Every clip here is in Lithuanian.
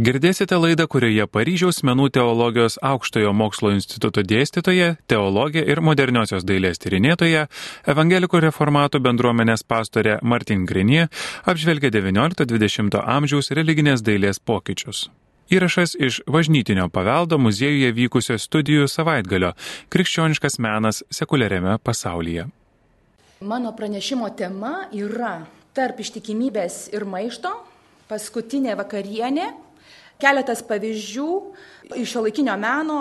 Girdėsite laidą, kurioje Paryžiaus menų teologijos aukštojo mokslo instituto dėstytoja, teologė ir moderniosios dailės tyrinėtoja, evangelikų reformatų bendruomenės pastorė Martin Grenie apžvelgia XIX-XX amžiaus religinės dailės pokyčius. Įrašas iš Važnytinio paveldo muziejuje vykusio studijų savaitgalio Krikščioniškas menas sekuliariame pasaulyje. Mano pranešimo tema yra tarp ištikimybės ir maišto, paskutinė vakarienė Keletas pavyzdžių iš šiuolaikinio meno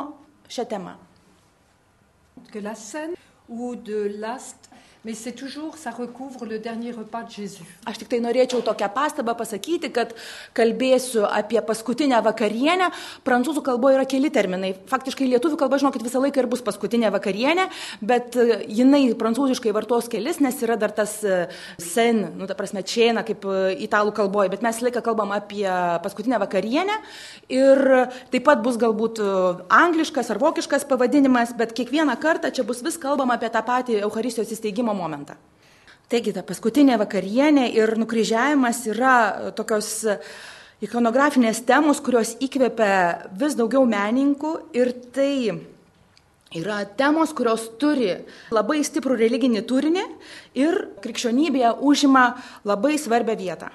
šią temą. Que la scène ou de l'ast Aš tik tai norėčiau tokią pastabą pasakyti, kad kalbėsiu apie paskutinę vakarienę. Prancūzų kalboje yra keli terminai. Faktiškai lietuvių kalba, žinokit, visą laiką ir bus paskutinė vakarienė, bet e, jinai prancūziškai vartos kelis, nes yra dar tas e, sen, nu, ta prasme, čėna, kaip e, italų kalboje, bet mes laiką kalbam apie paskutinę vakarienę ir taip pat bus galbūt angliškas ar vokiškas pavadinimas, bet kiekvieną kartą čia bus vis kalbama apie tą patį Eucharistijos įsteigimą atgimimo momentą. Taigi ta paskutinė vakarienė ir nukryžiavimas yra tokios ikonografinės temos, kurios įkvepia vis daugiau menininkų ir tai yra temos, kurios turi labai stiprų religinį turinį ir krikščionybėje užima labai svarbią vietą.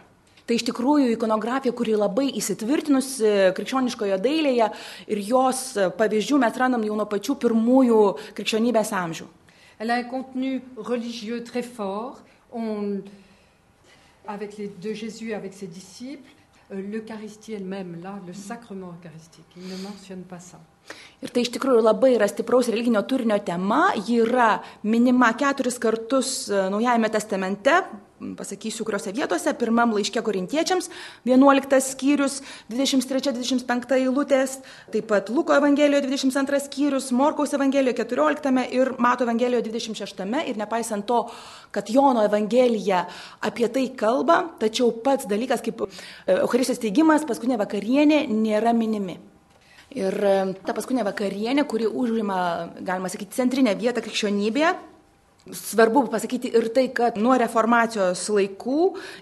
Tai iš tikrųjų ikonografija, kuri labai įsitvirtinusi krikščioniškoje dailėje ir jos pavyzdžių mes randam jau nuo pačių pirmųjų krikščionybės amžių. Elle a un contenu religieux très fort. Avec de Jésus, avec ses disciples, euh, l'Eucharistie elle-même, là, le sacrement eucharistique, il ne mentionne pas ça. Ir tai iš tikrųjų labai yra stipraus religinio turinio tema, ji yra minima keturis kartus e, Naujajame testamente, pasakysiu, kuriuose vietose. Pirmam laiške korintiečiams 11 skyrius, 23-25 eilutės, taip pat Luko Evangelijoje 22 skyrius, Morkaus Evangelijoje 14 ir Mato Evangelijoje 26. Ir nepaisant to, kad Jono Evangelija apie tai kalba, tačiau pats dalykas kaip e, Eucharistijos teigimas, paskutinė vakarienė nėra minimi. Ir ta paskutinė vakarienė, kuri užima, galima sakyti, centrinę vietą krikščionybėje, Svarbu pasakyti ir tai, kad nuo reformacijos laikų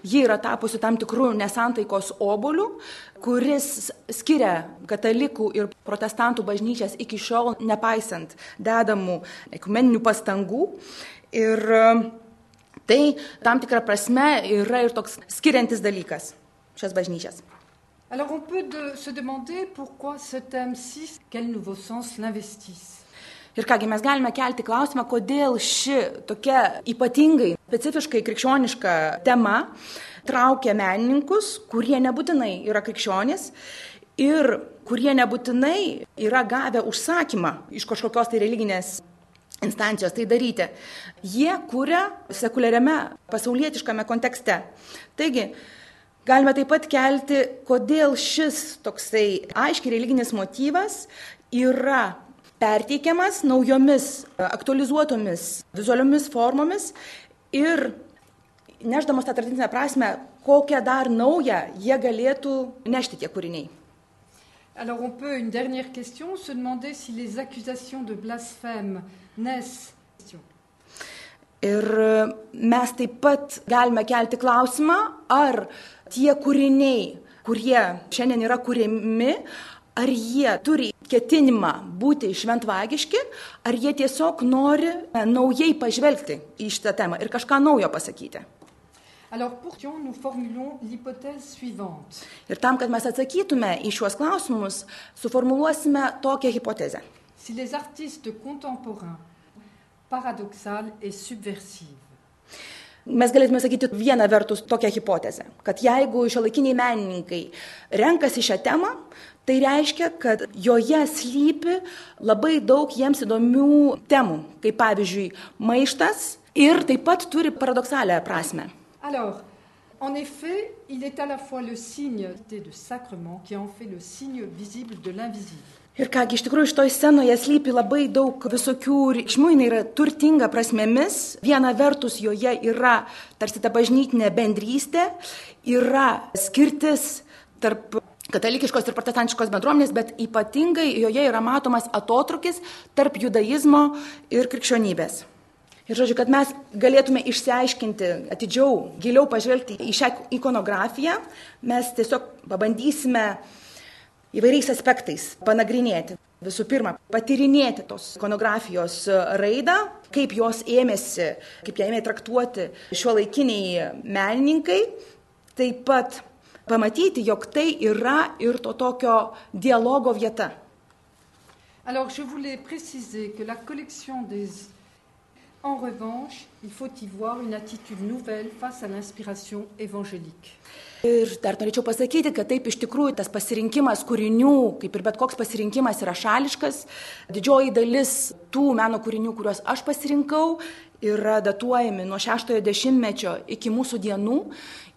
ji yra tapusi tam tikrų nesantaikos obolių, kuris skiria katalikų ir protestantų bažnyčias iki šiol, nepaisant dedamų ekumeninių pastangų. Ir tai tam tikrą prasme yra ir toks skiriantis dalykas šias bažnyčias. Alors on peut de, se demander pourquoi ce thème-ci, quel nouveau sens l'investisse. Ir kągi mes galime kelti klausimą, kodėl ši tokia ypatingai, specifiškai krikščioniška tema traukia menininkus, kurie nebūtinai yra krikščionys ir kurie nebūtinai yra gavę užsakymą iš kažkokios tai religinės instancijos tai daryti. Jie kuria sekuliariame pasaulietiškame kontekste. Taigi, Galime taip pat kelti, kodėl šis toksai aiškiai religinis motyvas yra perteikiamas naujomis, aktualizuotomis vizualiomis formomis ir neždamas tą tradicinę prasme, kokią dar naują jie galėtų nešti tie kūriniai. Alors on peut, une dernière question, se demander si les accusations de blasphème naissent. Ir mes taip pat galime kelti klausimą, ar tie kūriniai, kurie šiandien yra kūrimi, ar jie turi ketinimą būti šventvagiški, ar jie tiesiog nori e, naujai pažvelgti į šitą temą ir kažką naujo pasakyti. Alors, pour nous formulons l'hypothèse suivante. Ir tam, kad mes atsakytume į šiuos klausimus, suformuluosime tokią hipotezę. Si les artistes contemporains paradoxales et subversives Mes galėtume sakyti vieną vertus tokią hipotezę, kad jeigu šiuolaikiniai menininkai renkasi šią temą, tai reiškia, kad joje slypi labai daug jiems įdomių temų, kaip pavyzdžiui maištas ir taip pat turi paradoksalią prasme. Alors, En effet, il est à la fois le signe de sacrement qui en fait le signe visible de l'invisible. Ir kągi, iš tikrųjų, šitoj scenoje slypi labai daug visokių reikšmių, jinai yra turtinga prasmėmis. Viena vertus joje yra tarsi ta bažnytinė bendrystė, yra skirtis tarp katalikiškos ir protestantiškos bendruomenės, bet ypatingai joje yra matomas atotrukis tarp judaizmo ir krikščionybės. Ir žodžiu, kad mes galėtume išsiaiškinti atidžiau, giliau pažvelgti į šią ikonografiją, mes tiesiog pabandysime įvairiais aspektais panagrinėti. To. Alors, je voulais préciser que la collection des... En revanche, il faut y voir une attitude nouvelle face à l'inspiration évangélique. Ir dar norėčiau pasakyti, kad taip iš tikrųjų tas pasirinkimas kūrinių, kaip ir bet koks pasirinkimas, yra šališkas. Didžioji dalis tų meno kūrinių, kuriuos aš pasirinkau, yra datuojami nuo 60-mečio iki mūsų dienų.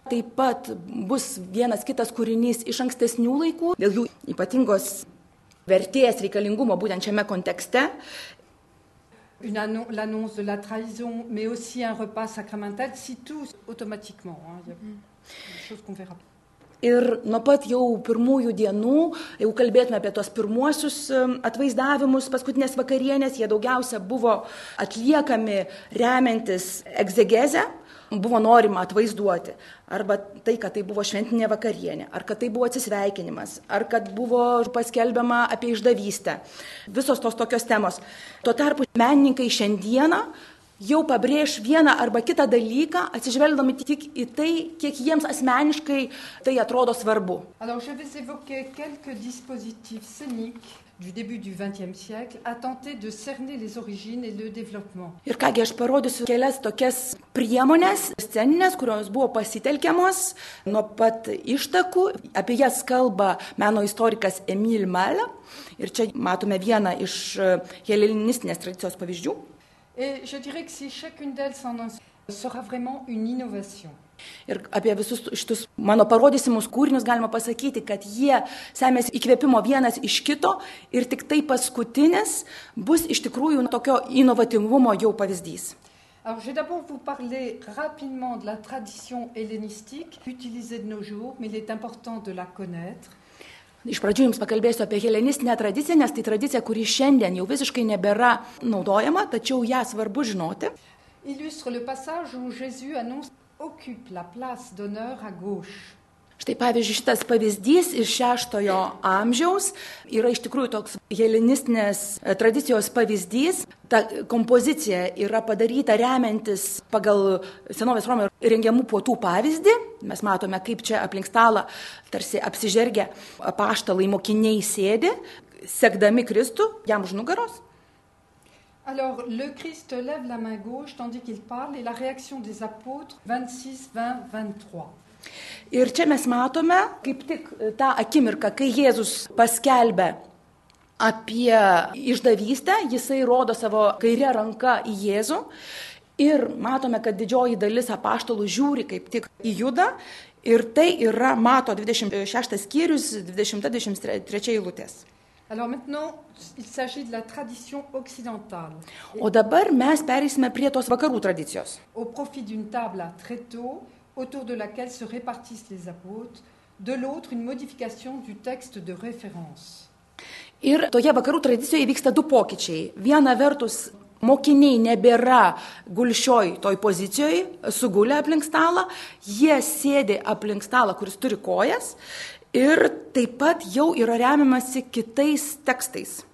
Taip pat bus vienas kitas kūrinys iš ankstesnių laikų, dėl jų ypatingos vertės reikalingumo būtent šiame kontekste. L'annonce de la trahison, mais aussi un repas sacramental, si tout automatiquement. Hein, y a... mm. Ir nuo pat jau pirmųjų dienų, jau kalbėtume apie tos pirmuosius atvaizdavimus, paskutinės vakarienės, jie daugiausia buvo atliekami remiantis egzegezę, buvo norima atvaizduoti. Arba tai, kad tai buvo šventinė vakarienė, ar kad tai buvo atsisveikinimas, ar kad buvo paskelbiama apie išdavystę. Visos tos tokios temos. Tuo tarpu menininkai šiandieną jau pabrėž vieną arba kitą dalyką, atsižvelgdami tik į tai, kiek jiems asmeniškai tai atrodo svarbu. Alors, du début du XXe siècle a tenté de cerner les origines et le développement. Ir kągi aš parodysiu kelias tokias priemonės, sceninės, kurios buvo pasitelkiamos nuo pat ištakų. Apie jas kalba meno istorikas Emil Malė. Ir čia matome vieną iš helenistinės tradicijos pavyzdžių. Et je dirais que si chacune d'elles s'en sera vraiment une innovation. Ir apie visus šitus mano parodysimus kūrinius galima pasakyti, kad jie semėsi įkvėpimo vienas iš kito ir tik tai paskutinis bus iš tikrųjų tokio inovatyvumo jau pavyzdys. Alors, je vais d'abord vous parler rapidement de la tradition hellénistique utilisée de nos jours, mais il est important de la connaître. Iš pradžių jums pakalbėsiu apie helenistinę tradiciją, nes tai tradicija, kuri šiandien jau visiškai nebėra naudojama, tačiau ją svarbu žinoti. Illustre le passage où Jésus annonce occupe la place d'honneur à gauche. Štai pavyzdžiui, šitas pavyzdys iš šeštojo amžiaus yra iš tikrųjų toks helenistinės tradicijos pavyzdys. Ta kompozicija yra padaryta remiantis pagal senovės Romoje rengiamų puotų pavyzdį. Mes matome, kaip čia aplink stalą tarsi apsižergia paštalai mokiniai sėdi, sekdami Kristų jam už nugaros. Alors, le Christ lève la main gauche tandis qu'il parle et la réaction des apôtres 26, 20, 23. Ir čia mes matome kaip tik tą akimirką, kai Jėzus paskelbė apie išdavystę, jisai rodo savo kairę ranką į Jėzų ir matome, kad didžioji dalis apaštalų žiūri kaip tik į judą ir tai yra mato 26 skyrius, 20-23 eilutės. Alors maintenant, il s'agit de la tradition occidentale. O dabar mes pereisime prie tos vakarų tradicijos. Au profit d'une table à tréteaux autour de laquelle se répartissent les apôtres, de l'autre une modification du texte de référence. Ir toje vakarų tradicijoje vyksta du pokyčiai. Viena vertus, mokiniai nebėra gulšioj toj pozicijoje, sugulę aplink stalą, jie sėdi aplink stalą, kuris turi kojas ir taip pat jau yra remiamasi kitais tekstais.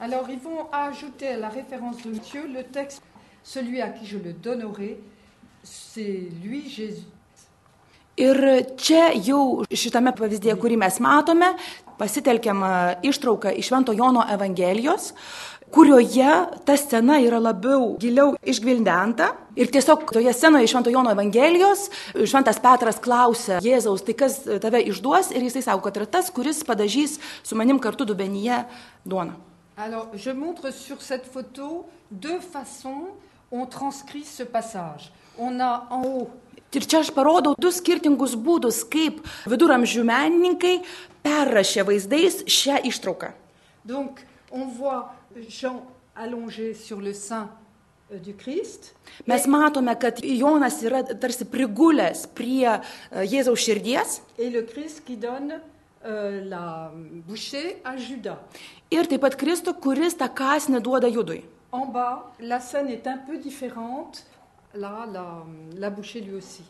Alors ils vont ajouter à la référence de Dieu le texte, celui à qui je le donnerai. Ir čia jau šitame pavyzdėje, kurį mes matome, pasitelkiam ištrauką iš Švento Jono Evangelijos, kurioje ta scena yra labiau giliau išgvildenta. Ir tiesiog toje scenoje iš Švento Jono Evangelijos Šventas Petras klausia Jėzaus, tai kas tave išduos ir jisai sako, kad yra tas, kuris padažys su manim kartu dubenyje duoną. Alors, je montre sur cette photo deux façons on transcrit ce passage. On a en haut Ir čia aš parodau du skirtingus būdus, kaip viduramžių menininkai perrašė vaizdais šią ištrauką. Donc, on voit Jean allongé sur le sein euh, du Christ. Mes matome, kad Jonas yra tarsi prigulęs prie e, Jėzaus širdies Et le Christ qui donne la bouchée à Judas. ir taip pat Kristų, kuris tą kasnį duoda judui. En bas, la scène est un peu différente. Là, la, la bouchée lui aussi.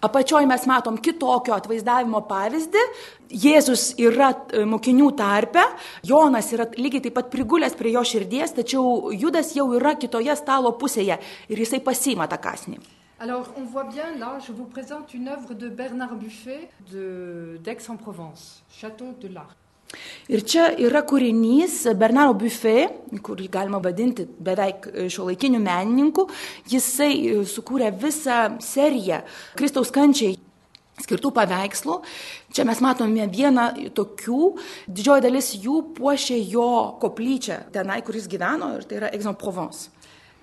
Apačioje mes matom kitokio atvaizdavimo pavyzdį. Jėzus yra e, mokinių tarpe, Jonas yra lygiai taip pat prigulęs prie jo širdies, tačiau Judas jau yra kitoje stalo pusėje ir jisai pasima tą kasnį. Alors, on voit bien là, je vous présente une œuvre de Bernard Buffet de- d'Aix-en-Provence, Château de l'Arc. Ir čia yra kūrinys Bernaro Buffet, kurį galima vadinti beveik šio laikinių menininkų. Jisai e, sukūrė visą seriją Kristaus kančiai skirtų paveikslų. Čia mes matome vieną tokių, didžioji dalis jų puošia jo koplyčią tenai, kuris gyveno, ir tai yra Aix-en-Provence.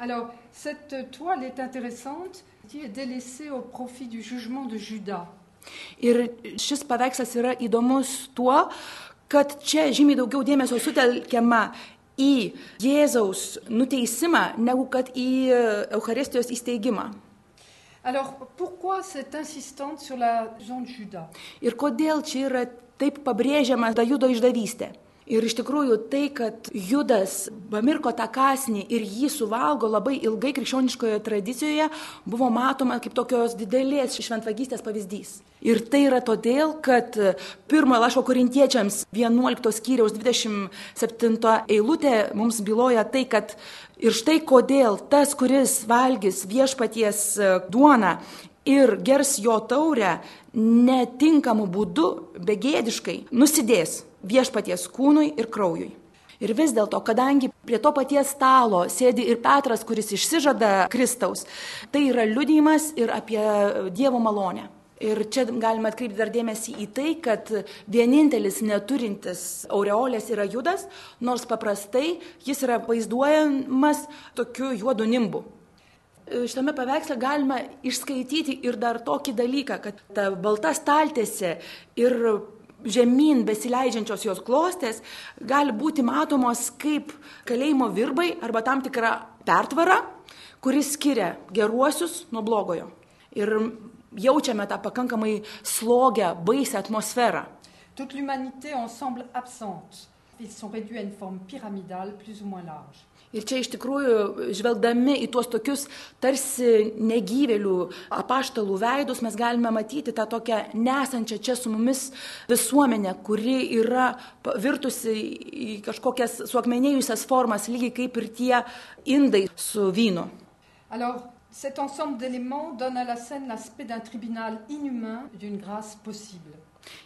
Alors, cette toile est intéressante, qui est délaissée au profit du jugement de Judas. Ir šis paveikslas yra įdomus tuo, kad čia žymiai daugiau dėmesio sutelkiama į Jėzaus nuteisimą, negu kad į e, Eucharistijos įsteigimą. Alors, pourquoi cette insistante sur la zone de Judas Ir kodėl čia yra taip pabrėžiama ta judo išdavystė? Ir iš tikrųjų tai, kad Judas pamirko tą kasnį ir jį suvalgo labai ilgai krikščioniškoje tradicijoje, buvo matoma kaip tokios didelės šventvagystės pavyzdys. Ir tai yra todėl, kad pirmojo lašo korintiečiams 11 skyriaus 27 eilutė mums byloja tai, kad ir štai kodėl tas, kuris valgys viešpaties e, duoną ir gers jo taurę netinkamu būdu, begėdiškai, nusidės viešpaties kūnui ir kraujui. Ir vis dėlto, kadangi prie to paties stalo sėdi ir Petras, kuris išsižada Kristaus, tai yra liudijimas ir apie Dievo malonę. Ir čia galime atkreipti dar dėmesį į tai, kad vienintelis neturintis aureolės yra judas, nors paprastai jis yra vaizduojamas tokiu juodu nimbu. Šitame paveiksle galima išskaityti ir dar tokį dalyką, kad ta balta staltėse ir žemyn besileidžiančios jos klostės gali būti matomos kaip kalėjimo virbai arba tam tikra pertvara, kuris skiria geruosius nuo blogojo. Ir jaučiame tą pakankamai slogę, baisę atmosferą. Toute l'humanité en semble absente. Ils sont réduits à une forme pyramidale plus ou moins large. Ir čia iš tikrųjų, žvelgdami į tuos tokius tarsi negyvėlių apaštalų veidus, mes galime matyti tą tokią nesančią čia su mumis visuomenę, kuri yra virtusi į kažkokias suakmenėjusias formas, lygiai kaip ir tie indai su vynu. Alors, cet ensemble d'éléments donne à la scène l'aspect d'un tribunal inhumain d'une grâce possible.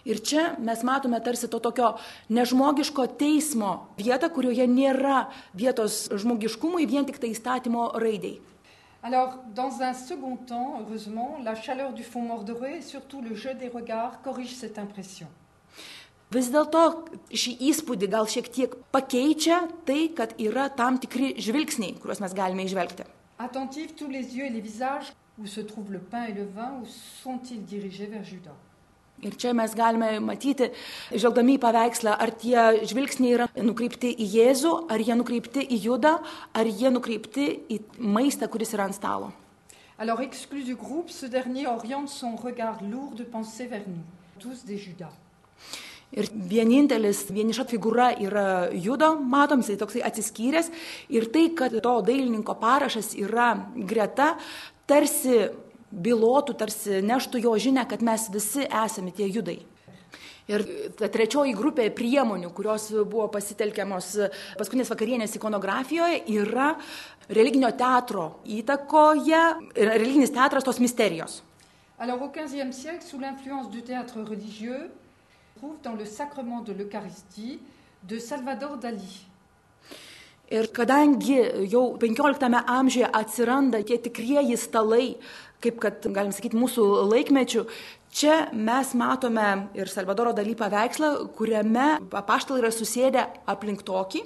Ir čia mes matome tarsi to tokio nežmogiško teismo vietą, kurioje nėra vietos žmogiškumui, vien tik tai įstatymo raidai. Alors, dans un second temps, heureusement, la chaleur du fond mordoré et surtout le jeu des regards corrigent cette impression. Vis dėlto šį įspūdį gal šiek tiek pakeičia tai, kad yra tam tikri žvilgsniai, kuriuos mes galime išvelgti. Attentifs, tous les yeux et les visages, où se trouvent le pain et le vin, où sont-ils dirigés vers Judas Ir čia mes galime matyti, žvelgdami į paveikslą, ar tie žvilgsniai yra nukreipti į Jėzų, ar jie nukreipti į Judą, ar jie nukreipti į maistą, kuris yra ant stalo. Alors, exclu du groupe, ce dernier oriente son regard lourd de pensée vers nous, tous des Judas. Ir vienintelis vieniša figūra yra judo, matom, jisai toksai atsiskyręs. Ir tai, kad to dailininko parašas yra greta, tarsi bylotų, tarsi neštų jo žinę, kad mes visi esame tie judai. Ir ta trečioji grupė priemonių, kurios buvo pasitelkiamos paskutinės vakarienės ikonografijoje, yra religinio teatro įtakoje, religinis teatras tos misterijos. Alors, au XVe siècle, sous l'influence du théâtre religieux, on trouve dans le sacrement de l'Eucharistie de Salvador Dali. Ir kadangi jau XV amžiuje atsiranda tie tikrieji stalai, kaip kad, galim sakyti, mūsų laikmečių, čia mes matome ir Salvadoro daly paveikslą, kuriame apaštalai yra susėdę aplink tokį.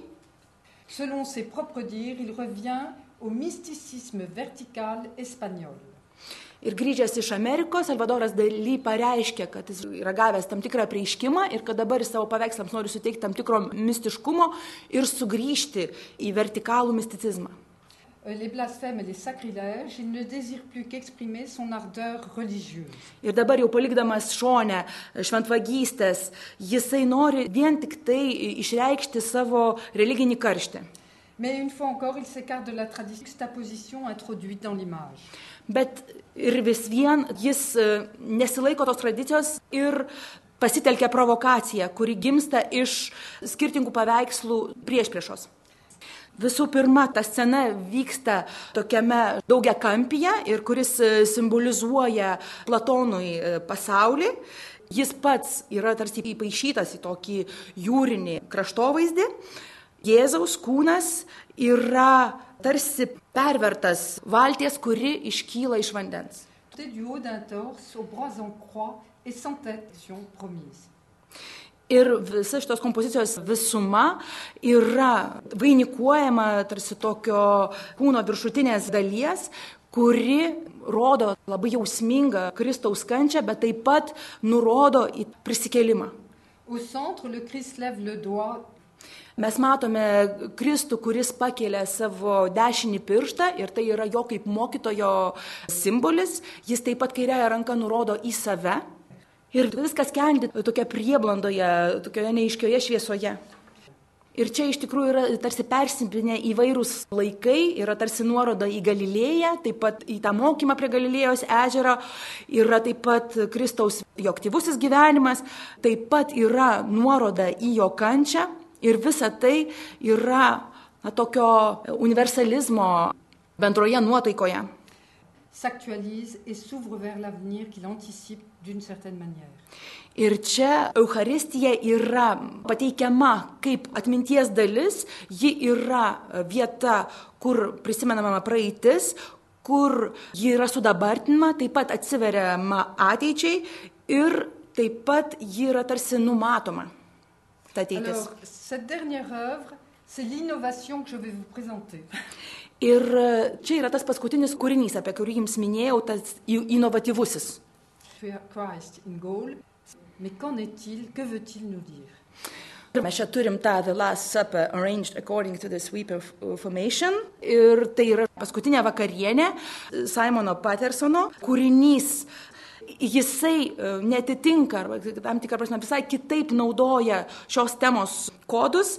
Selon ses propres dires, il revient au mysticisme vertical espagnol. Ir grįžęs iš Amerikos, Salvadoras daly pareiškė, kad jis yra gavęs tam tikrą prieiškimą ir kad dabar savo paveikslams nori suteikti tam tikro mistiškumo ir sugrįžti į vertikalų misticizmą. Les blasphèmes et les sacrilèges, il ne désire plus qu'exprimer son ardeur religieuse. Ir dabar jau palikdamas šonę šventvagystės, jisai nori vien tik tai išreikšti savo religinį karštį. Mais une fois encore, il s'écarte de la tradition, introduite dans l'image. Bet ir vis vien jis e, nesilaiko tos tradicijos ir pasitelkia provokaciją, kuri gimsta iš skirtingų paveikslų priešpriešos. Visų pirma, ta scena vyksta tokiame daugia kampyje ir kuris e, simbolizuoja Platonui e, pasaulį. Jis pats yra tarsi įpašytas į tokį jūrinį kraštovaizdį. Jėzaus kūnas yra tarsi pervertas valties, kuri iškyla iš vandens. Haut d'un torse, aux bras en croix et sans tête promise. Ir visa šitos kompozicijos visuma yra vainikuojama tarsi tokio kūno viršutinės dalies, kuri rodo labai jausmingą Kristaus kančią, bet taip pat nurodo į prisikelimą. Mes matome Kristų, kuris pakelia savo dešinį pirštą ir tai yra jo kaip mokytojo simbolis. Jis taip pat kairiąją ranką nurodo į save. Ir viskas kendi tokia prieblandoje, tokioje neiškioje šviesoje. Ir čia iš tikrųjų yra tarsi persipinę įvairūs laikai, yra tarsi nuoroda į Galilėją, taip pat į tą mokymą prie Galilėjos ežero, yra taip pat Kristaus jo aktyvusis gyvenimas, taip pat yra nuoroda į jo kančią ir visa tai yra na, tokio universalizmo bendroje nuotaikoje. s'actualise et s'ouvre vers l'avenir qu'il anticipe d'une certaine manière. Ir čia Euharistija yra pateikiama kaip atminties dalis, ji yra vieta, kur prisimenama praeitis, kur ji yra sudabartinama, taip pat atsiveriama ateičiai ir taip pat ji yra tarsi numatoma. Ta ateitis. Alors. Ir čia yra tas paskutinis kūrinys, apie kurį jums minėjau, tas inovatyvusis. Christ in Gaul. Mais qu'en est-il Que veut-il nous dire Ir Mes čia turim tą The Last Supper arranged according to the sweeper formation. Ir tai yra paskutinė vakarienė Simono Pattersono kūrinys. Jisai e, netitinka, arba tam tikrą prasme visai kitaip naudoja šios temos kodus,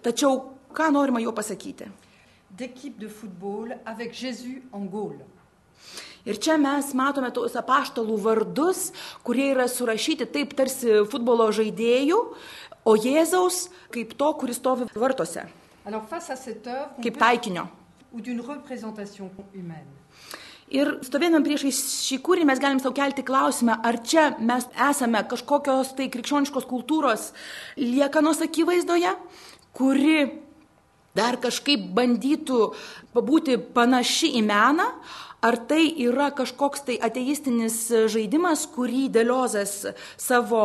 tačiau ką norima jo pasakyti. D'équipe de football avec Jésus en Gaule. Ir čia mes matome tos apaštalų vardus, kurie yra surašyti taip tarsi futbolo žaidėjų, o Jėzaus kaip to, kuris stovi on kaip taikinio. Ir stovėdami priešai šį kūrinį mes galim savo kelti klausimą, ar čia mes esame kažkokios tai krikščioniškos kultūros liekanos akivaizdoje, kuri dar kažkaip bandytų būti panaši į meną, ar tai yra kažkoks tai ateistinis žaidimas, kurį Deliozas savo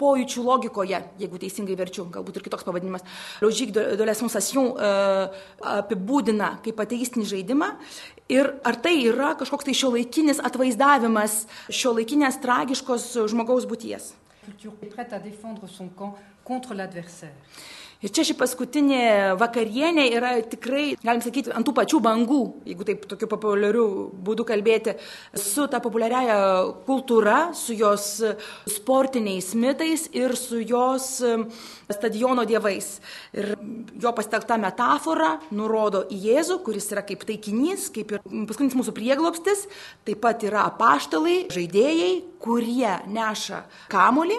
pojūčių logikoje, jeigu teisingai verčiu, galbūt ir kitoks pavadinimas, Logique de, la sensation uh, apibūdina kaip ateistinį žaidimą. Ir ar tai yra kažkoks tai šiuolaikinis atvaizdavimas šiuolaikinės tragiškos žmogaus būties. culture prête à défendre son camp contre l'adversaire. Ir čia ši paskutinė vakarienė yra tikrai, galim sakyti, ant tų pačių bangų, jeigu taip tokiu populiariu būdu kalbėti, su ta populiariaja kultūra, su jos sportiniais mitais ir su jos stadiono dievais. Ir jo pastelgta metafora nurodo į Jėzų, kuris yra kaip taikinys, kaip ir paskutinis mūsų prieglopstis, taip pat yra apaštalai, žaidėjai, kurie neša kamolį,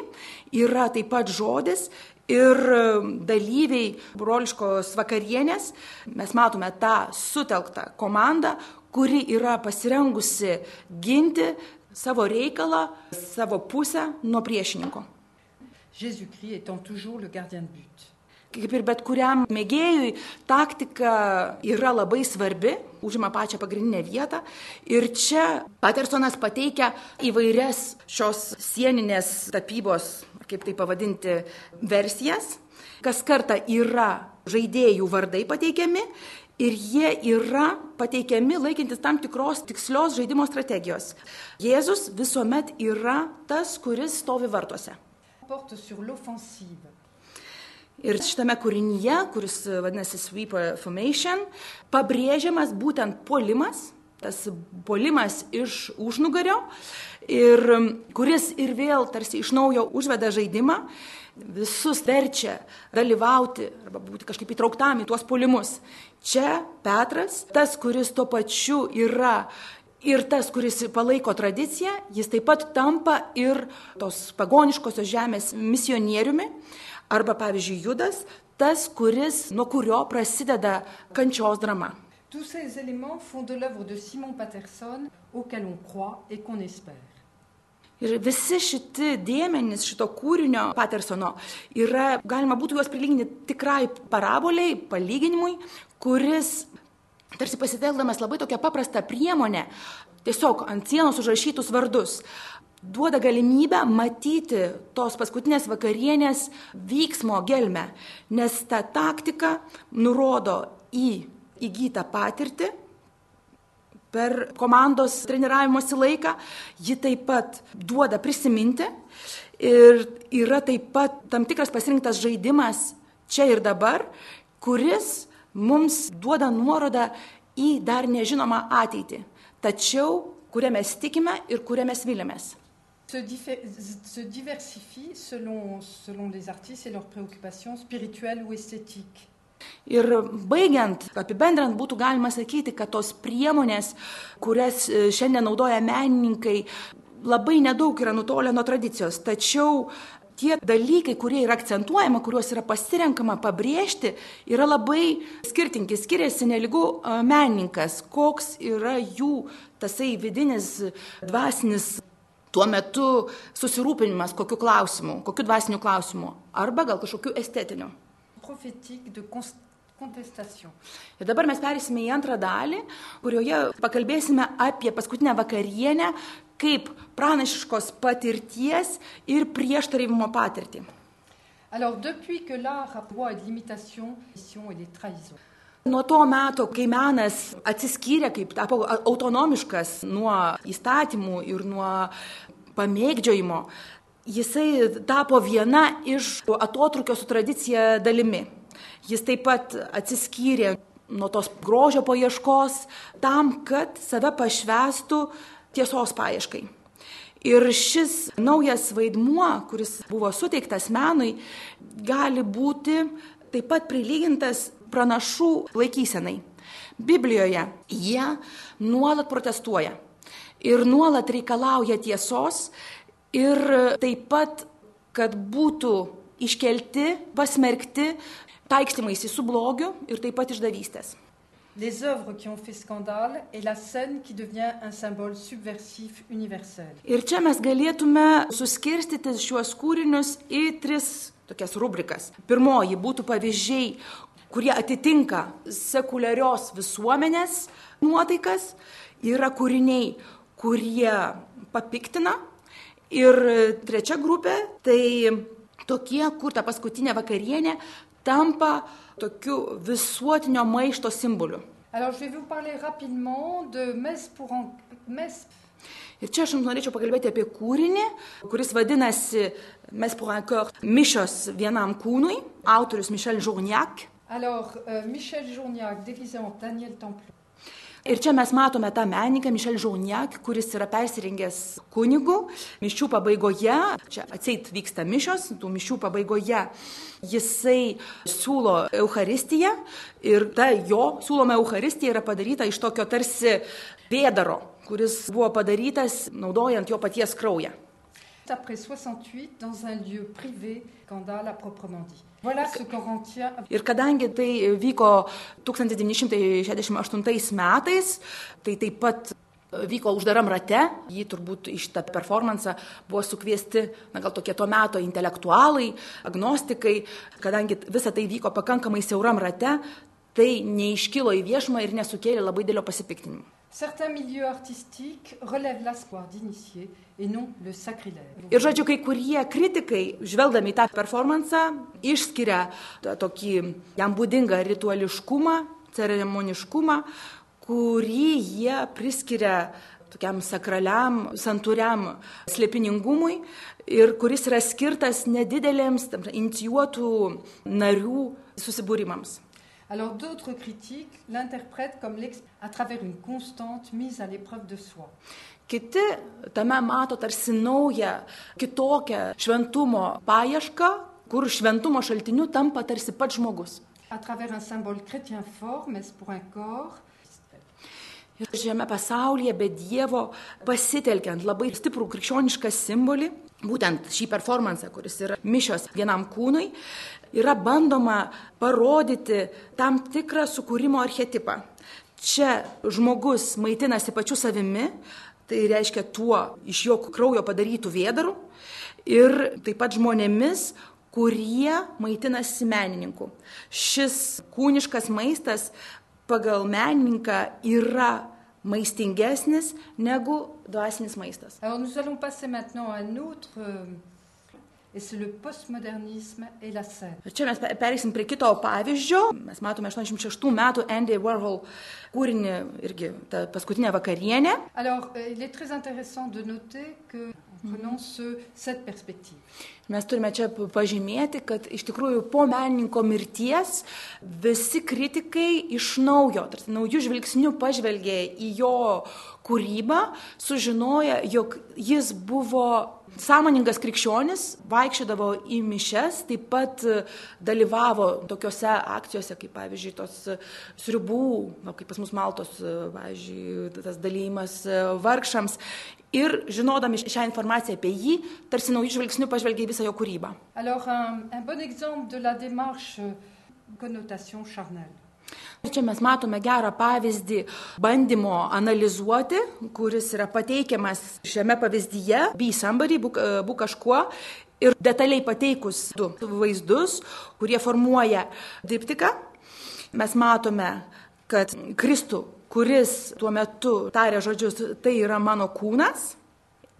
yra taip pat žodis ir dalyviai broliškos vakarienės, mes matome tą sutelktą komandą, kuri yra pasirengusi ginti savo reikalą, savo pusę nuo priešininko. Jésus-Christ étant toujours le gardien de but. Kaip ir bet kuriam mėgėjui, taktika yra labai svarbi, užima pačią pagrindinę vietą. Ir čia Patersonas pateikia įvairias šios sieninės tapybos, kaip tai pavadinti, versijas. Kas kartą yra žaidėjų vardai pateikiami ir jie yra pateikiami laikintis tam tikros tikslios žaidimo strategijos. Jėzus visuomet yra tas, kuris stovi vartuose. Ir šitame kūrinyje, kuris vadinasi Sweeper Formation, pabrėžiamas būtent puolimas, tas polimas iš užnugario ir kuris ir vėl tarsi iš naujo užveda žaidimą, visus verčia dalyvauti arba būti kažkaip įtrauktam į tuos polimus. Čia Petras, tas, kuris tuo pačiu yra ir tas, kuris palaiko tradiciją, jis taip pat tampa ir tos pagoniškosios žemės misionieriumi, arba pavyzdžiui Judas, tas, kuris, nuo kurio prasideda kančios drama. Tous ces éléments font de l'œuvre de Simon Patterson auquel on croit et qu'on espère. Ir visi šiti dėmenys šito kūrinio Pattersono yra, galima būtų juos prilyginti tikrai paraboliai, palyginimui, kuris, tarsi pasitelkdamas labai tokią paprastą priemonę, tiesiog ant sienos užrašytus vardus, duoda galimybę matyti tos paskutinės vakarienės vyksmo gelmę, nes ta taktika nurodo į įgytą patirtį per komandos treniravimosi laiką, ji taip pat duoda prisiminti ir yra taip pat tam tikras pasirinktas žaidimas čia ir dabar, kuris mums duoda nuorodą į dar nežinomą ateitį, tačiau kurią mes tikime ir kurią mes vilėmės. Se, se diversifient selon, selon les artistes et leurs préoccupations spirituelles ou esthétiques. Ir baigiant, apibendrint, būtų galima sakyti, kad tos priemonės, kurias e, šiandien naudoja menininkai, labai nedaug yra nutolę nuo tradicijos. Tačiau tie dalykai, kurie yra akcentuojama, kuriuos yra pasirenkama pabrėžti, yra labai skirtingi. Skiriasi neligų e, menininkas, koks yra jų tasai vidinis, dvasinis tuo metu susirūpinimas, kokiu klausimu, kokiu dvasiniu klausimu, arba gal kažkokiu estetiniu prophétique de contestation. Ir dabar mes perėsime į antrą dalį, kurioje pakalbėsime apie paskutinę vakarienę kaip pranašiškos patirties ir prieštaravimo patirtį. Alors, depuis que l'art a droit à de l'imitation et des trahisons. Nuo to meto, kai menas atsiskyrė, kaip tapo autonomiškas nuo įstatymų ir nuo pamėgdžiojimo, jisai tapo viena iš atotrukio su tradicija dalimi. Jis taip pat atsiskyrė nuo tos grožio paieškos tam, kad save pašvestų tiesos paieškai. Ir šis naujas vaidmuo, kuris buvo suteiktas menui, gali būti taip pat prilygintas pranašų laikysenai. Biblijoje jie nuolat protestuoja ir nuolat reikalauja tiesos ir taip pat, kad būtų iškelti, pasmerkti taikstymaisi su blogiu ir taip pat išdavystės. Les œuvres qui ont fait scandale et la scène qui devient un symbole subversif universel. Ir čia mes galėtume suskirstyti šiuos kūrinius į tris tokias rubrikas. Pirmoji būtų pavyzdžiai, kurie atitinka sekuliarios visuomenės nuotaikas, yra kūriniai, kurie papiktina, Ir trečia grupė - tai tokie, kur ta paskutinė vakarienė tampa tokiu visuotinio maišto simboliu. Alors, je vais vous parler rapidement de Mes pour en... Mes. Ir čia aš jums norėčiau pakalbėti apie kūrinį, kuris vadinasi Mes pour un cœur mišios vienam kūnui, autorius Michel Journiak. Alors, euh, Michel Journiak, déguisé en Daniel Templon. Ir čia mes matome tą menininką Mišel Žauniak, kuris yra persirengęs kunigu. Mišių pabaigoje, čia atseit vyksta mišios, tų mišių pabaigoje jisai siūlo Euharistiją ir ta jo siūloma Euharistija yra padaryta iš tokio tarsi vėdaro, kuris buvo padarytas naudojant jo paties kraują. Après 68, dans un lieu privé, scandale à proprement dit. Ir kadangi tai vyko 1968 metais, tai taip pat vyko uždaram rate, jį turbūt iš tą performansą buvo sukviesti, na gal tokie tuo meto intelektualai, agnostikai, kadangi visa tai vyko pakankamai siauram rate, tai neiškilo į viešumą ir nesukėlė labai dėlio pasipiktinimo. Certains milieux artistiques relèvent l'espoir d'initier et non le sacrilège. Ir žodžiu, kai kurie kritikai, žvelgdami tą performansą, išskiria tokį jam būdingą rituališkumą, ceremoniškumą, kurį jie priskiria tokiam sakraliam, santūriam slėpiningumui ir kuris yra skirtas nedidelėms inicijuotų narių susibūrimams. Alors d'autres critiques l'interprètent comme à travers une constante mise à l'épreuve de soi. Kiti tame mato tarsi naują, kitokią šventumo paiešką, kur šventumo šaltiniu tampa tarsi pats žmogus. À travers un symbole chrétien fort, mais pour un corps. Ir šiame pasaulyje be Dievo pasitelkiant labai stiprų krikščionišką simbolį, būtent šį performansą, kuris yra mišios vienam kūnui, yra bandoma parodyti tam tikrą sukūrimo archetipą. Čia žmogus maitinasi pačiu savimi, tai reiškia tuo iš jo kraujo padarytų vėdarų ir taip pat žmonėmis, kurie maitinasi menininku. Šis kūniškas maistas pagal menininką yra maistingesnis negu dvasinis maistas. Alors nous allons passer maintenant à un autre, euh, et c'est le postmodernisme et la scène. Ir čia mes pe- pereisim prie kito pavyzdžio. Mes matome 86 metų Andy Warhol kūrinį irgi ta paskutinė vakarienė. Alors euh, il est très intéressant de noter que, en prenant ce, cette perspective, Mes turime čia pažymėti, kad iš tikrųjų po menininko mirties visi kritikai iš naujo, tarsi naujų žvilgsnių pažvelgė į jo kūrybą, sužinoja, jog jis buvo sąmoningas krikščionis, vaikščiodavo į mišes, taip pat dalyvavo tokiuose akcijose, kaip pavyzdžiui, tos sriubų, kaip pas mus maltos, pavyzdžiui, tas dalymas vargšams. Ir žinodami šią informaciją apie jį, tarsi naujų žvilgsnių pažvelgia į visą jo kūrybą. Alors, un, un bon exemple de la démarche euh, connotation charnelle. Čia mes matome gerą pavyzdį bandymo analizuoti, kuris yra pateikiamas šiame pavyzdyje, be somebody, būk, e, būk kažkuo. Ir detaliai pateikus du vaizdus, kurie formuoja diptiką, mes matome, kad Kristų, kuris tuo metu tarė žodžius, tai yra mano kūnas.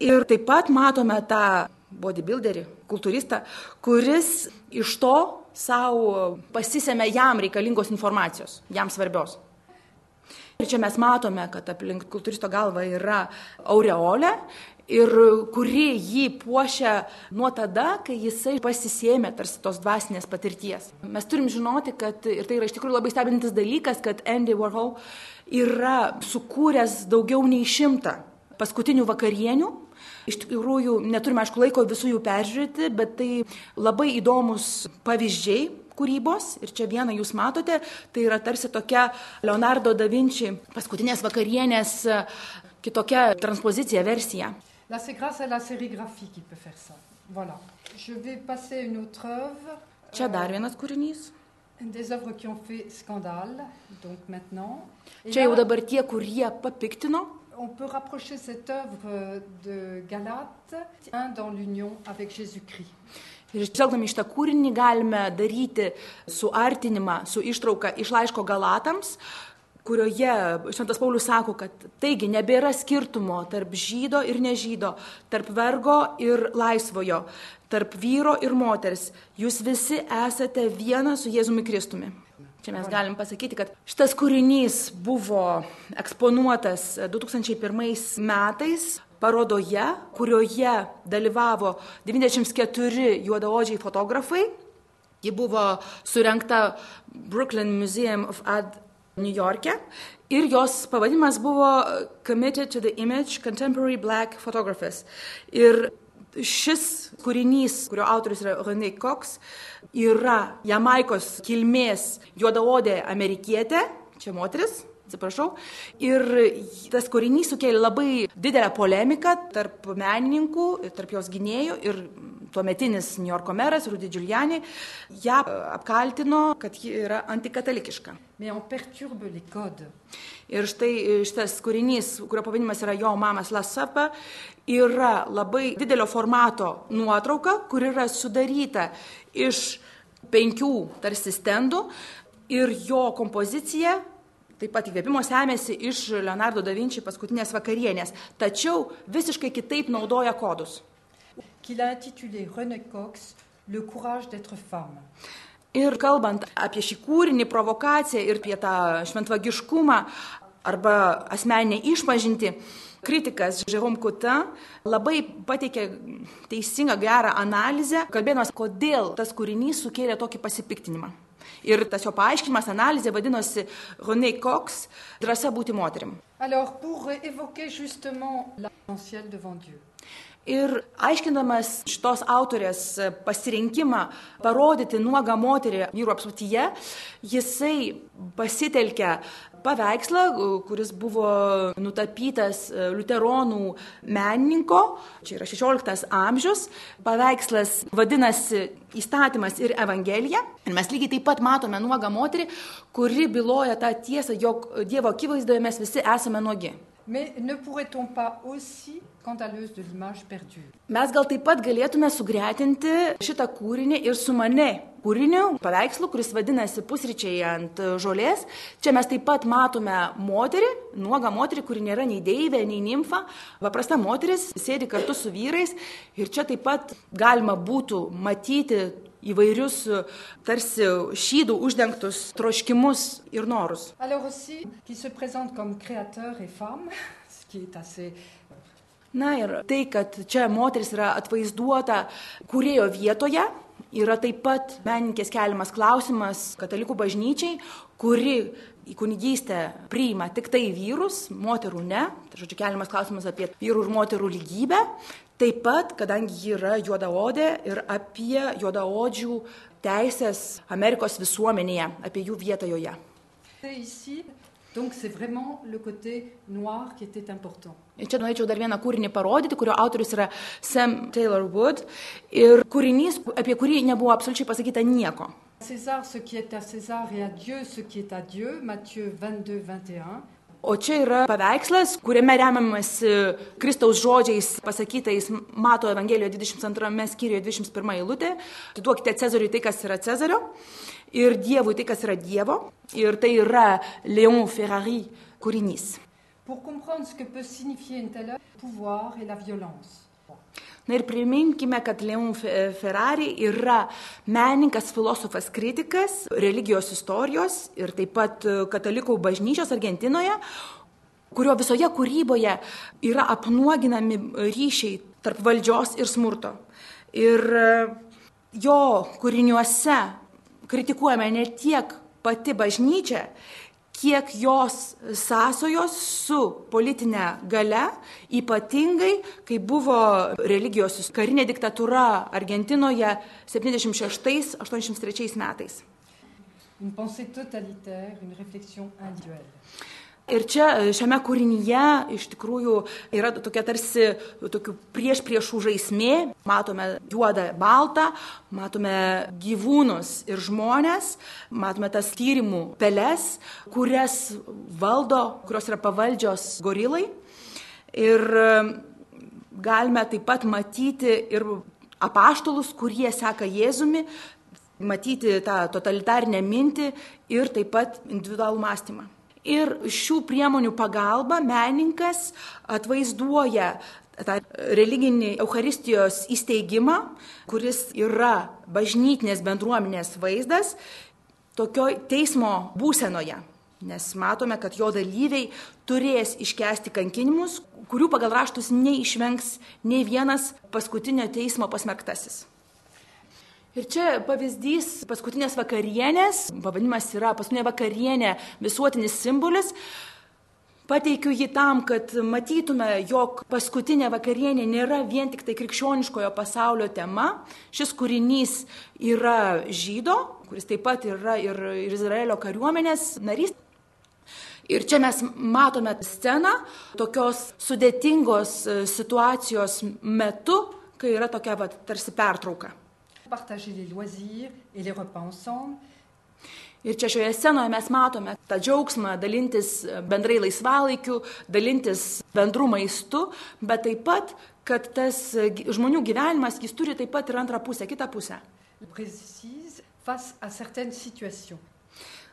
Ir taip pat matome tą bodybuilderį, kultūristą, kuris iš to savo pasisėmė jam reikalingos informacijos, jam svarbios. Ir čia mes matome, kad aplink kultūristo galvą yra aureolė ir kuri jį puošia nuo tada, kai jisai pasisėmė tarsi tos dvasinės patirties. Mes turim žinoti, kad ir tai yra iš tikrųjų labai stebintis dalykas, kad Andy Warhol yra sukūręs daugiau nei šimtą paskutinių vakarienių. Iš tikrųjų, neturime, aišku, laiko visų jų peržiūrėti, bet tai labai įdomus pavyzdžiai kūrybos. Ir čia vieną jūs matote, tai yra tarsi tokia Leonardo da Vinci paskutinės vakarienės e, kitokia transpozicija, versija. Là, c'est grâce à la sérigraphie qu'il peut faire ça. Voilà. Je vais passer une autre œuvre. Čia dar vienas kūrinys. Des œuvres qui ont fait scandale, donc maintenant. Et Čia jau dabar tie, kurie papiktino. on peut rapprocher cette œuvre de Galate, un dans l'union avec Jésus-Christ. Ir žvelgdami iš tą kūrinį galime daryti suartinimą su ištrauka iš laiško Galatams, kurioje Šventas Paulius sako, kad taigi nebėra skirtumo tarp žydo ir nežydo, tarp vergo ir laisvojo, tarp vyro ir moters. Jūs visi esate viena su Jėzumi Kristumi. Čia mes galim pasakyti, kad šitas kūrinys buvo eksponuotas 2001 metais parodoje, kurioje dalyvavo 94 juodaodžiai fotografai. Ji buvo surinkta Brooklyn Museum of Art New York'e ir jos pavadinimas buvo Committed to the Image Contemporary Black Photographers. Ir šis kūrinys, kurio autorius yra René Cox, yra Jamaikos kilmės juodaodė amerikietė, čia moteris, atsiprašau. Ir tas kūrinys sukėlė labai didelę polemiką tarp menininkų, tarp jos gynėjų ir tuometinis New Yorko meras Rudy Giuliani ją apkaltino, kad ji yra antikatalikiška. Ir štai šitas kūrinys, kurio pavadinimas yra Jo mamas Lasapa, yra labai didelio formato nuotrauka, kur yra sudaryta iš penkių tarsi stendų ir jo kompozicija taip pat įkvėpimo semėsi iš Leonardo da Vinci paskutinės vakarienės, tačiau visiškai kitaip naudoja kodus. Qu'il a intitulé René Cox Le courage d'être femme. Ir kalbant apie šį kūrinį, provokaciją ir apie tą šventvagiškumą arba asmeninę išpažinti, kritikas Jerome Coutin labai pateikė teisingą, gerą analizę, kalbėdamas, kodėl tas kūrinys sukėlė tokį pasipiktinimą. Ir tas jo paaiškinimas, analizė vadinosi René Cox - drąsa būti moterim. Alors, pour évoquer justement l'essentiel devant Dieu, Ir aiškindamas šitos autorės pasirinkimą parodyti nuogą moterį vyru apsutyje, jisai pasitelkia paveikslą, kuris buvo nutapytas liuteronų menininko, čia yra 16 amžius. Paveikslas vadinasi Įstatymas ir Evangelija. Ir mes lygiai taip pat matome nuogą moterį, kuri byloja tą tiesą, jog Dievo akivaizdoje mes visi esame nuogi. mais ne pourrait-on pas aussi Mes gal taip pat galėtume sugretinti šitą kūrinį ir su mane kūriniu, paveikslu, kuris vadinasi Pusryčiai ant žolės. Čia mes taip pat matome moterį, nuogą moterį, kuri nėra nei deivė, nei nimfa. Paprasta moteris sėdi kartu su vyrais ir čia taip pat galima būtų matyti įvairius tarsi šydų uždengtus troškimus ir norus. Alors aussi, qui se présente comme créateur et femme, ce qui est assez... Na ir tai, kad čia moteris yra atvaizduota kurėjo vietoje, yra taip pat menininkės keliamas klausimas katalikų bažnyčiai, kuri į kunigystę priima tik tai vyrus, moterų ne. Tai žodžiu, keliamas klausimas apie vyrų ir moterų lygybę. Taip pat, kadangi ji yra juodaodė ir apie juodaodžių teisės Amerikos visuomenėje, apie jų vietą joje. Et ici, donc c'est vraiment le côté noir qui était important. Ir čia norėčiau dar vieną kūrinį parodyti, kurio autorius yra Sam Taylor Wood. Ir kūrinys, apie kurį nebuvo absoliučiai pasakyta nieko. César, ce qui est à César, et à Dieu, ce qui est à Dieu, Matthieu 22, 21. O čia yra paveikslas, kuriame remiamas Kristaus žodžiais pasakytais Mato Evangelijoje 22 skyriuje 21 eilutė. Atiduokite Cezariui tai, kas yra Cezario, ir Dievui tai, kas yra Dievo. Ir tai yra Léon Ferrari kūrinys. Pour comprendre ce que peut signifier une telle pouvoir et la violence. Na ir priminkime, kad Leon Fe- Ferrari yra menininkas, filosofas, kritikas, religijos istorijos ir taip pat e, katalikų bažnyčios Argentinoje, kurio visoje kūryboje yra apnuoginami ryšiai tarp valdžios ir smurto. Ir e, jo kūriniuose kritikuojame ne tiek pati bažnyčia, kiek jos sąsojos su politinė gale, ypatingai kai buvo religijos karinė diktatūra Argentinoje 76-83 metais. Une pensée totalitaire, une réflexion individuelle. Ir čia e, šiame kūrinyje iš tikrųjų yra tokia tarsi tokių prieš priešų žaismė. Matome juodą, baltą, matome gyvūnus ir žmonės, matome tas tyrimų peles, kurias valdo, kurios yra pavaldžios gorilai. Ir e, galime taip pat matyti ir apaštalus, kurie seka Jėzumi, matyti tą totalitarinę mintį ir taip pat individualų mąstymą. Ir šių priemonių pagalba menininkas atvaizduoja tą religinį Euharistijos įsteigimą, kuris yra bažnytinės bendruomenės vaizdas tokioj teismo būsenoje. Nes matome, kad jo dalyviai turės iškesti kankinimus, kurių pagal raštus neišvengs nei vienas paskutinio teismo pasmerktasis. Ir čia pavyzdys paskutinės vakarienės, pavadinimas yra paskutinė vakarienė visuotinis simbolis. Pateikiu jį tam, kad matytume, jog paskutinė vakarienė nėra vien tik tai krikščioniškojo pasaulio tema. Šis kūrinys yra žydo, kuris taip pat yra ir ir Izraelio kariuomenės narys. Ir čia mes matome sceną tokios sudėtingos e, situacijos metu, kai yra tokia va, tarsi pertrauka. Partager les loisirs et les repas ensemble. Ir čia šioje scenoje mes matome tą džiaugsmą dalintis bendrai laisvalaikiu, dalintis bendru maistu, bet taip pat, kad tas žmonių gyvenimas, jis turi taip pat ir antrą pusę, kitą pusę.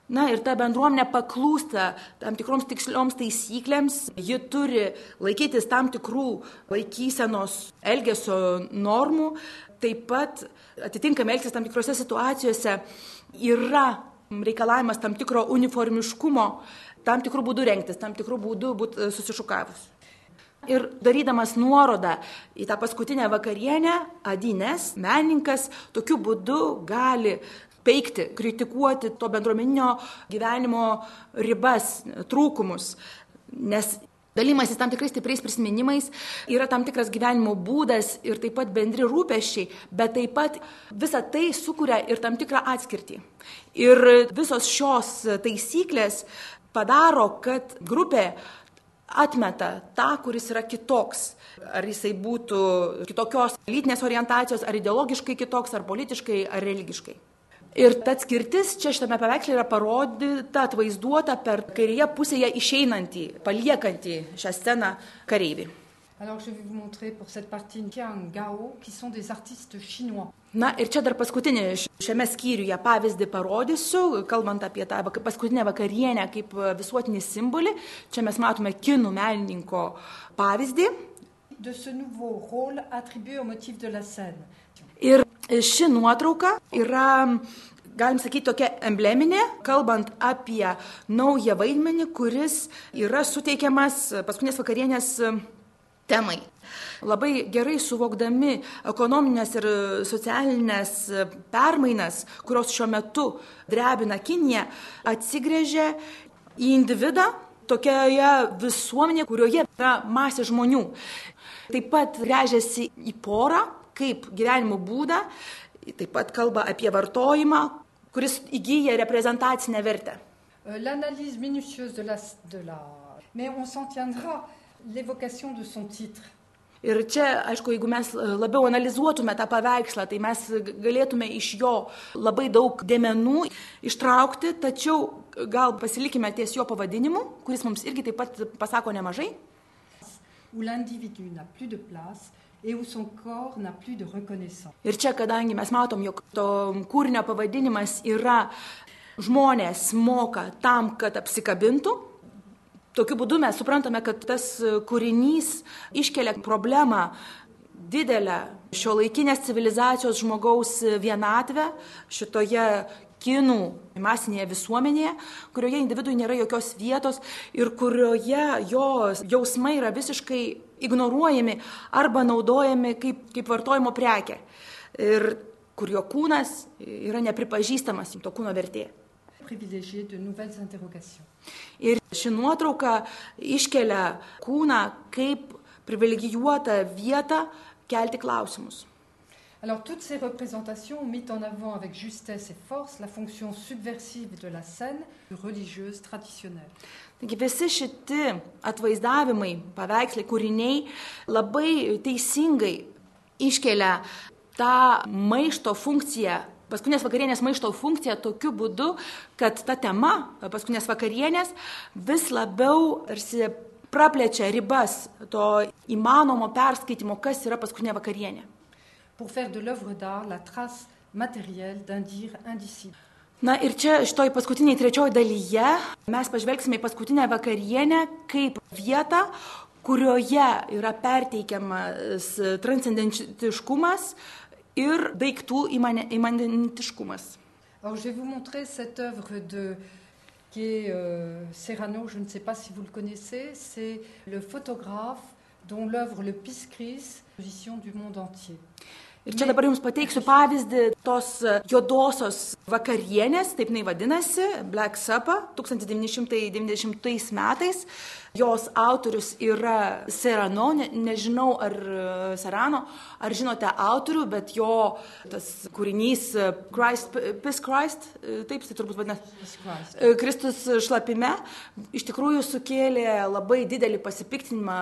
Na ir ta bendruomenė paklūsta tam tikroms tikslioms taisyklėms, ji turi laikytis tam tikrų laikysenos elgesio normų, taip pat atitinkamai elgtis tam tikrose situacijose yra reikalavimas tam tikro uniformiškumo, tam tikrų būdų rengtis, tam tikrų būdų būti susišukavus. Ir darydamas nuorodą į tą paskutinę vakarienę, Adines, menininkas, tokiu būdu gali peikti, kritikuoti to bendruomeninio gyvenimo ribas, trūkumus. Nes Dalymasis tam tikrais stipriais prisiminimais yra tam tikras gyvenimo būdas ir taip pat bendri rūpeščiai, bet taip pat visa tai sukuria ir tam tikrą atskirtį. Ir visos šios taisyklės padaro, kad grupė atmeta tą, kuris yra kitoks. Ar jisai būtų kitokios lytinės orientacijos, ar ideologiškai kitoks, ar politiškai, ar religiškai. Ir ta atskirtis čia šitame paveiksle yra parodyta, atvaizduota per kairėje pusėje išeinantį, paliekantį šią sceną kareivį. Alors je vais vous montrer pour cette partie Tian Gao, qui sont des artistes chinois. Na ir čia dar paskutinį šiame skyriuje pavyzdį parodysiu, kalbant apie tą paskutinę vakarienę kaip visuotinį simbolį. Čia mes matome kinų menininko pavyzdį. De ce nouveau rôle attribué au motif de la scène. Ir ši nuotrauka yra galim sakyti, tokia embleminė, kalbant apie naują vaidmenį, kuris yra suteikiamas paskutinės vakarienės temai. Labai gerai suvokdami ekonominės ir socialinės permainas, kurios šiuo metu drebina Kiniją, atsigrėžia į individą tokioje visuomenėje, kurioje yra masė žmonių. Taip pat grėžiasi į porą, kaip gyvenimo būdą, taip pat kalba apie vartojimą, kuris įgyja reprezentacinę vertę. Euh, l'analyse minutieuse de la, de la... Mais on s'en tiendra l'évocation de son titre. Ir čia, aišku, jeigu mes labiau analizuotume tą paveikslą, tai mes galėtume iš jo labai daug dėmenų ištraukti, tačiau gal pasilikime ties jo pavadinimu, kuris mums irgi taip pat pasako nemažai. Où l'individu n'a plus de place Ir čia, kadangi mes matom, jog to kūrinio pavadinimas yra žmonės moka tam, kad apsikabintų, tokiu būdu mes suprantame, kad tas kūrinys iškelia problemą didelę šio laikinės civilizacijos žmogaus vienatvę šitoje kinų masinėje visuomenėje, kurioje individui nėra jokios vietos ir kurioje jo jausmai yra visiškai ignoruojami arba naudojami kaip, kaip vartojimo prekė. Ir kur jo kūnas yra nepripažįstamas, to kūno vertė. Ir ši nuotrauka iškelia kūną kaip privilegijuotą vietą kelti klausimus. Alors toutes ces représentations ont mis en avant avec justesse et force la fonction subversive de la scène religieuse traditionnelle. Taigi visi šiti atvaizdavimai, paveikslai, kūriniai labai teisingai iškelia tą maišto funkciją, paskutinės vakarienės maišto funkciją tokiu būdu, kad ta tema, paskutinės vakarienės, vis labiau tarsi praplečia ribas to įmanomo perskaitimo, kas yra paskutinė vakarienė pour faire de l'œuvre d'art la trace matérielle d'un dire indicible. Na ir čia šitoj paskutiniai trečioji dalyje mes pažvelgsime į paskutinę vakarienę kaip vietą, kurioje yra perteikiamas transcendentiškumas ir daiktų imanentiškumas. Alors, je vais vous montrer cette œuvre de qui est euh, Serrano, je ne sais pas si vous le connaissez, c'est le photographe dont l'œuvre Le Piscris, position du monde entier. Ir čia dabar jums pateiksiu pavyzdį tos juodosios vakarienės, taip jinai vadinasi, Black Supper, 1990 metais. Jos autorius yra Serrano, ne, nežinau ar Serrano, ar žinote autorių, bet jo tas kūrinys Christ, Peace Christ, taip tai turbūt vadinasi, Kristus šlapime, iš tikrųjų sukėlė labai didelį pasipiktinimą,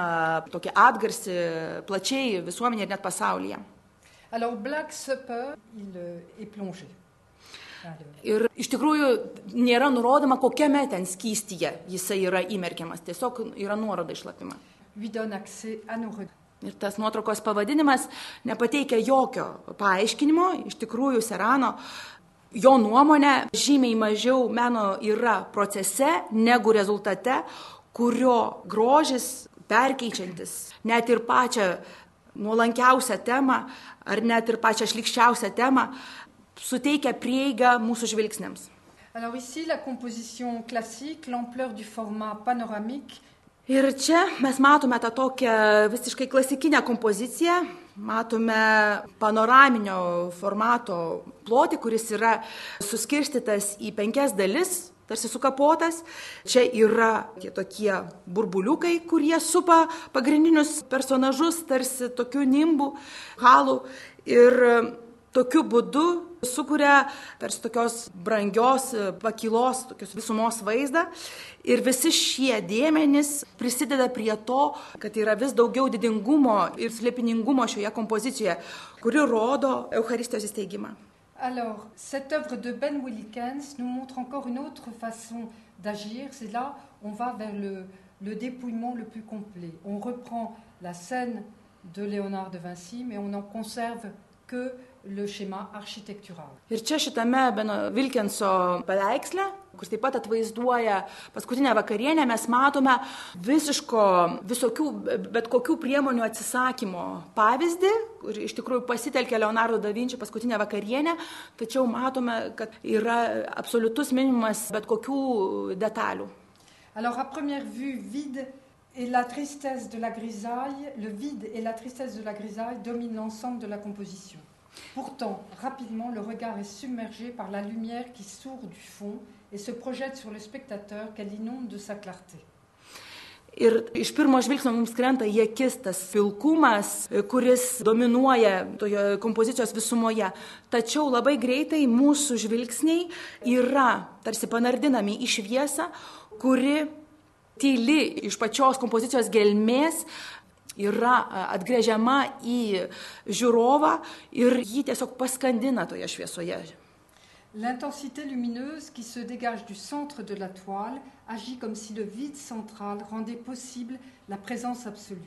tokį atgarsį plačiai visuomenėje ir net pasaulyje. Alors, Black Supper, il euh, est plongé. Ir iš tikrųjų nėra nurodoma, kokiame ten skystyje jisai yra įmerkiamas, tiesiog yra nuoroda išlapima. Ir tas nuotraukos pavadinimas nepateikia jokio paaiškinimo, iš tikrųjų Serano jo nuomonė žymiai mažiau meno yra procese negu rezultate, kurio grožis perkeičiantis net ir pačią nuolankiausią temą, ar net ir pačią šlikščiausią temą, suteikia prieigą mūsų žvilgsniams. Alors ici, la composition classique, l'ampleur du format panoramique. Ir čia mes matome tą tokią visiškai klasikinę kompoziciją, matome panoraminio formato plotį, kuris yra suskirstytas į penkias dalis, tarsi sukapotas. Čia yra tie tokie burbuliukai, kurie supa pagrindinius personažus, tarsi tokių nimbų, halų. Ir tokiu būdu sukuria tarsi tokios brangios pakilos, tokios visumos vaizdą. Ir visi šie dėmenys prisideda prie to, kad yra vis daugiau didingumo ir slėpiningumo šioje kompozicijoje, kuri rodo Eucharistijos įsteigimą. Alors, cette œuvre de Ben Willikens nous montre encore une autre façon d'agir. C'est là, on va vers le, le dépouillement le plus complet. On reprend la scène de Léonard de Vinci, mais on n'en conserve que le schéma architectural. Taip pat atvaizduoja. Alors, de la grisaille, le vide et la tristesse de la grisaille dominent l'ensemble de la composition. Pourtant, rapidement, le regard est submergé par la lumière qui sourd du fond et se projette sur le spectateur qu'elle inonde de sa clarté. Ir iš pirmo žvilgsnio mums krenta į akis tas pilkumas, kuris dominuoja toje kompozicijos visumoje. Tačiau labai greitai mūsų žvilgsniai yra tarsi panardinami į šviesą, kuri tyli iš pačios kompozicijos gelmės yra atgrėžiama į žiūrovą ir jį tiesiog paskandina toje šviesoje. L'intensité lumineuse qui se dégage du centre de la toile agit comme si le vide central rendait possible la présence absolue,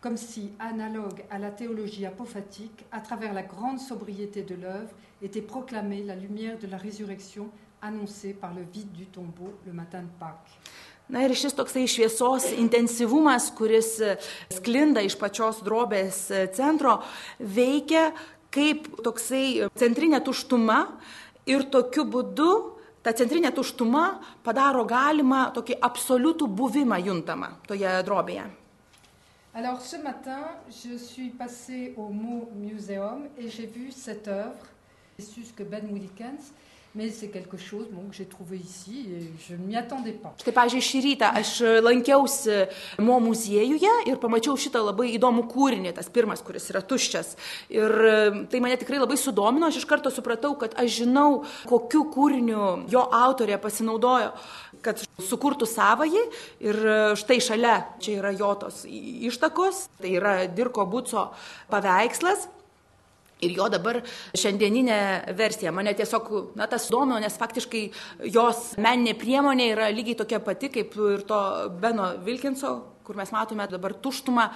comme si, analogue à la théologie apophatique, à travers la grande sobriété de l'œuvre, était proclamée la lumière de la résurrection annoncée par le vide du tombeau le matin de Pâques. Na ir šis intensyvumas, kuris sklinda iš pačios drobės centro, veikia kaip toksai centrinė tuštuma ir tokiu būdu ta centrinė tuštuma padaro galima tokį absoliutų buvimą juntamą toje drobėje. Alors ce matin, je suis passée au Mo Museum et j'ai vu cette œuvre, que Ben Willikens, mais c'est quelque chose bon, que j'ai trouvé ici et je ne m'y attendais pas. Štai, pažiūrėjau, šį rytą aš lankiausi Mo muziejuje ir pamačiau šitą labai įdomų kūrinį, tas pirmas, kuris yra tuščias. Ir tai mane tikrai labai sudomino, aš iš karto supratau, kad aš žinau, kokiu kūriniu jo autorė pasinaudojo kad sukurtų savąjį ir štai šalia čia yra jo tos ištakos, tai yra Dirko Buco paveikslas. Ir jo dabar šiandieninė versija mane tiesiog, na, tas domino, nes faktiškai jos meninė priemonė yra lygiai tokia pati kaip ir to Beno Vilkinso, kur mes matome dabar tuštumą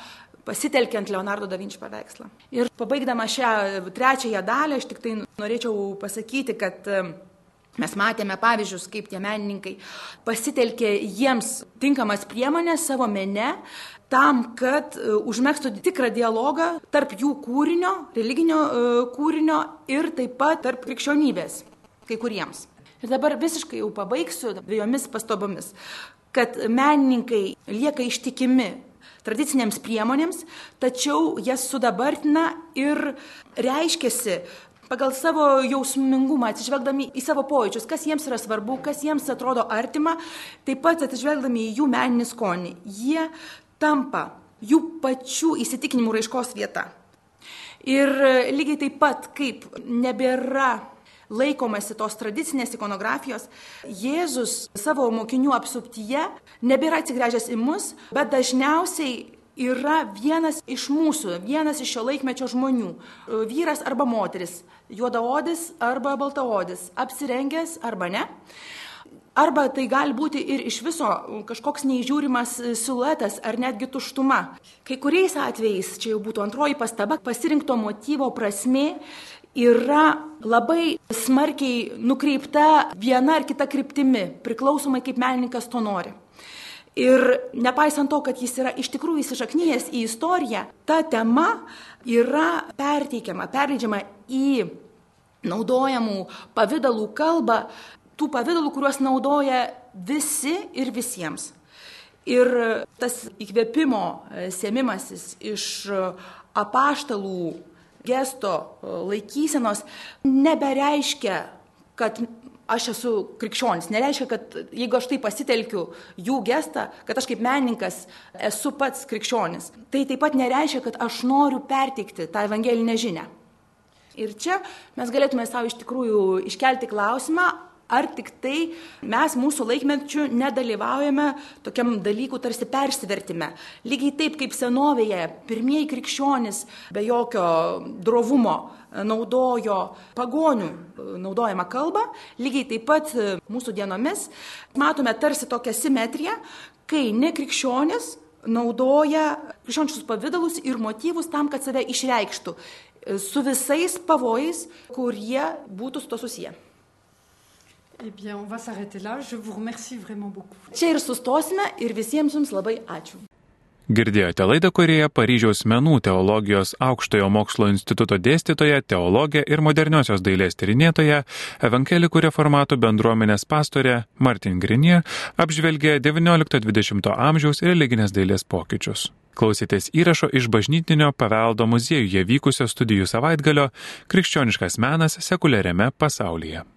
pasitelkiant Leonardo da Vinci paveikslą. Ir pabaigdama šią trečiąją dalį, aš tik tai norėčiau pasakyti, kad Mes matėme pavyzdžius, kaip tie menininkai pasitelkė jiems tinkamas priemonės savo mene, tam, kad užmėgstų tikrą dialogą tarp jų kūrinio, religinio kūrinio ir taip pat tarp krikščionybės kai kuriems. Ir dabar visiškai jau pabaigsiu dviejomis pastabomis, kad menininkai lieka ištikimi tradicinėms priemonėms, tačiau jas sudabartina ir reiškiasi pagal savo jausmingumą, atsižvelgdami į savo pojūčius, kas jiems yra svarbu, kas jiems atrodo artima, taip pat atsižvelgdami į jų meninį skonį. Jie tampa jų pačių įsitikinimų raiškos vieta. Ir lygiai taip pat, kaip nebėra laikomasi tos tradicinės ikonografijos, Jėzus savo mokinių apsuptyje nebėra atsigręžęs į mus, bet dažniausiai yra vienas iš mūsų, vienas iš šio laikmečio žmonių - vyras arba moteris, juodaodis arba baltaodis, apsirengęs arba ne. Arba tai gali būti ir iš viso kažkoks neįžiūrimas siluetas ar netgi tuštuma. Kai kuriais atvejais, čia jau būtų antroji pastaba, pasirinkto motyvo prasme yra labai smarkiai nukreipta viena ar kita kryptimi, priklausomai kaip menininkas to nori. Ir nepaisant to, kad jis yra iš tikrųjų įsišaknyjęs į istoriją, ta tema yra perteikiama, perleidžiama į naudojamų pavydalų kalbą, tų pavydalų, kuriuos naudoja visi ir visiems. Ir tas įkvėpimo sėmimasis iš apaštalų gesto laikysenos nebereiškia, kad aš esu krikščionis. Nereiškia, kad jeigu aš tai pasitelkiu jų gestą, kad aš kaip menininkas esu pats krikščionis. Tai taip pat nereiškia, kad aš noriu perteikti tą evangelinę žinę. Ir čia mes galėtume savo iš tikrųjų iškelti klausimą, ar tik tai mes mūsų laikmečių nedalyvaujame tokiam dalykų tarsi persivertime. Lygiai taip kaip senovėje pirmieji krikščionys be jokio drovumo naudojo pagonių naudojamą kalbą, lygiai taip pat mūsų dienomis matome tarsi tokią simetriją, kai nekrikščionis naudoja krikščioniškus pavydalus ir motyvus tam, kad save išreikštų su visais pavojais, kurie būtų su to susiję. Eh bien, on va s'arrêter là. Je vous remercie vraiment beaucoup. Čia ir sustosime ir visiems jums labai ačiū. Girdėjote laidą, kurioje Paryžiaus menų teologijos aukštojo mokslo instituto dėstytoja, teologė ir moderniosios dailės tyrinėtoja, evangelikų reformatų bendruomenės pastorė Martin Grinier apžvelgė XIX-XX amžiaus religinės dailės pokyčius. Klausėtės įrašo iš bažnytinio paveldo muziejuje vykusio studijų savaitgalio Krikščioniškas menas sekuliariame pasaulyje.